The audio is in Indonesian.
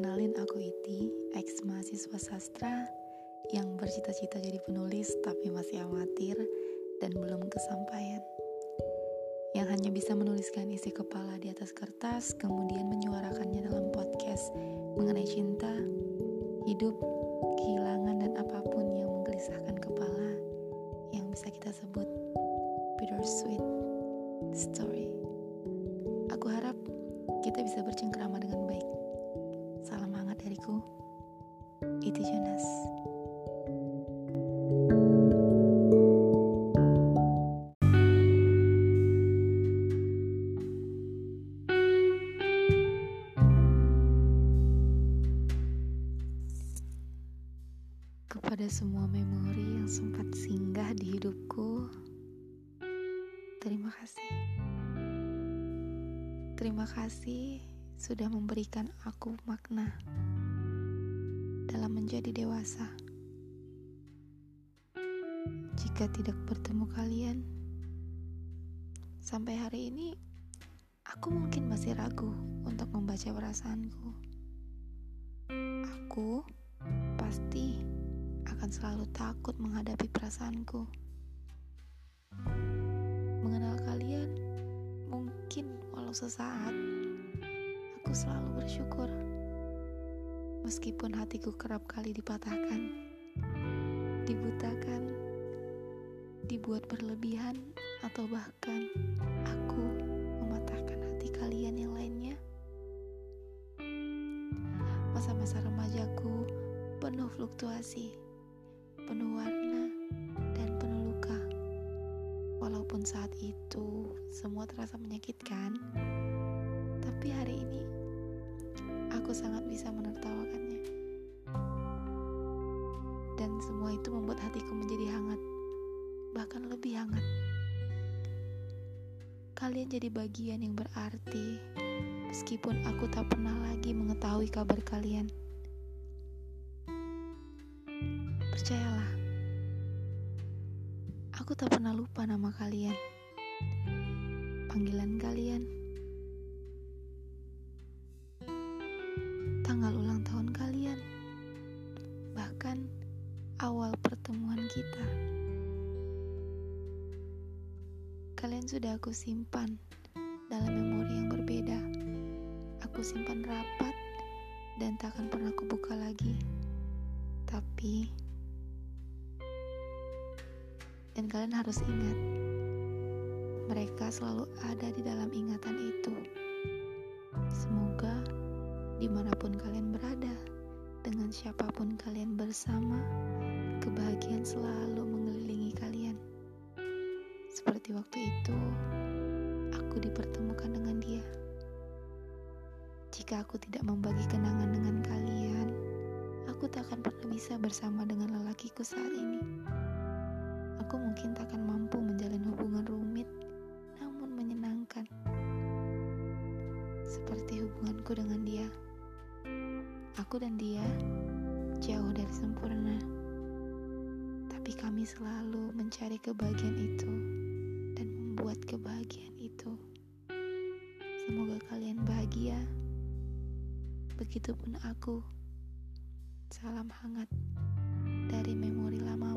Kenalin aku Iti, ex mahasiswa sastra yang bercita-cita jadi penulis tapi masih amatir dan belum kesampaian. Yang hanya bisa menuliskan isi kepala di atas kertas kemudian menyuarakannya dalam podcast mengenai cinta, hidup, kehilangan dan apa pun yang menggelisahkan kepala yang bisa kita sebut bittersweet story. Aku harap kita bisa bercengkrama dengan baik. Dariku. Itu Jonas. Kepada semua memori yang sempat singgah di hidupku, terima kasih. Terima kasih sudah memberikan aku makna menjadi dewasa. Jika tidak bertemu kalian, sampai hari ini aku mungkin masih ragu untuk membaca perasaanku. Aku pasti akan selalu takut menghadapi perasaanku. Mengenal kalian mungkin walau sesaat, aku selalu bersyukur. Meskipun hatiku kerap kali dipatahkan, dibutakan, dibuat berlebihan, atau bahkan aku mematahkan hati kalian yang lainnya. Masa-masa remajaku penuh fluktuasi, penuh warna, dan penuh luka. Walaupun saat itu semua terasa menyakitkan, tapi hari ini aku sangat bisa menertawakannya. Dan semua itu membuat hatiku menjadi hangat, bahkan lebih hangat. Kalian jadi bagian yang berarti, meskipun aku tak pernah lagi mengetahui kabar kalian. Percayalah, aku tak pernah lupa nama kalian, panggilan kalian, awal pertemuan kita. Kalian sudah aku simpan dalam memori yang berbeda. Aku simpan rapat dan tak akan pernah kubuka lagi. Tapi dan kalian harus ingat, mereka selalu ada di dalam ingatan itu. Semoga di mana pun kalian berada, dengan siapa pun kalian bersama, kebahagiaan selalu mengelilingi kalian. Seperti waktu itu, aku dipertemukan dengan dia. Jika aku tidak membagi kenangan dengan kalian, aku tak akan pernah bisa bersama dengan lelakiku saat ini. Aku mungkin tak akan mampu menjalin hubungan rumit, namun menyenangkan. Seperti hubunganku dengan dia. Aku dan dia jauh dari sempurna. Tapi kami selalu mencari kebahagiaan itu dan membuat kebahagiaan itu. Semoga kalian bahagia. Begitupun aku. Salam hangat dari memori lamamu.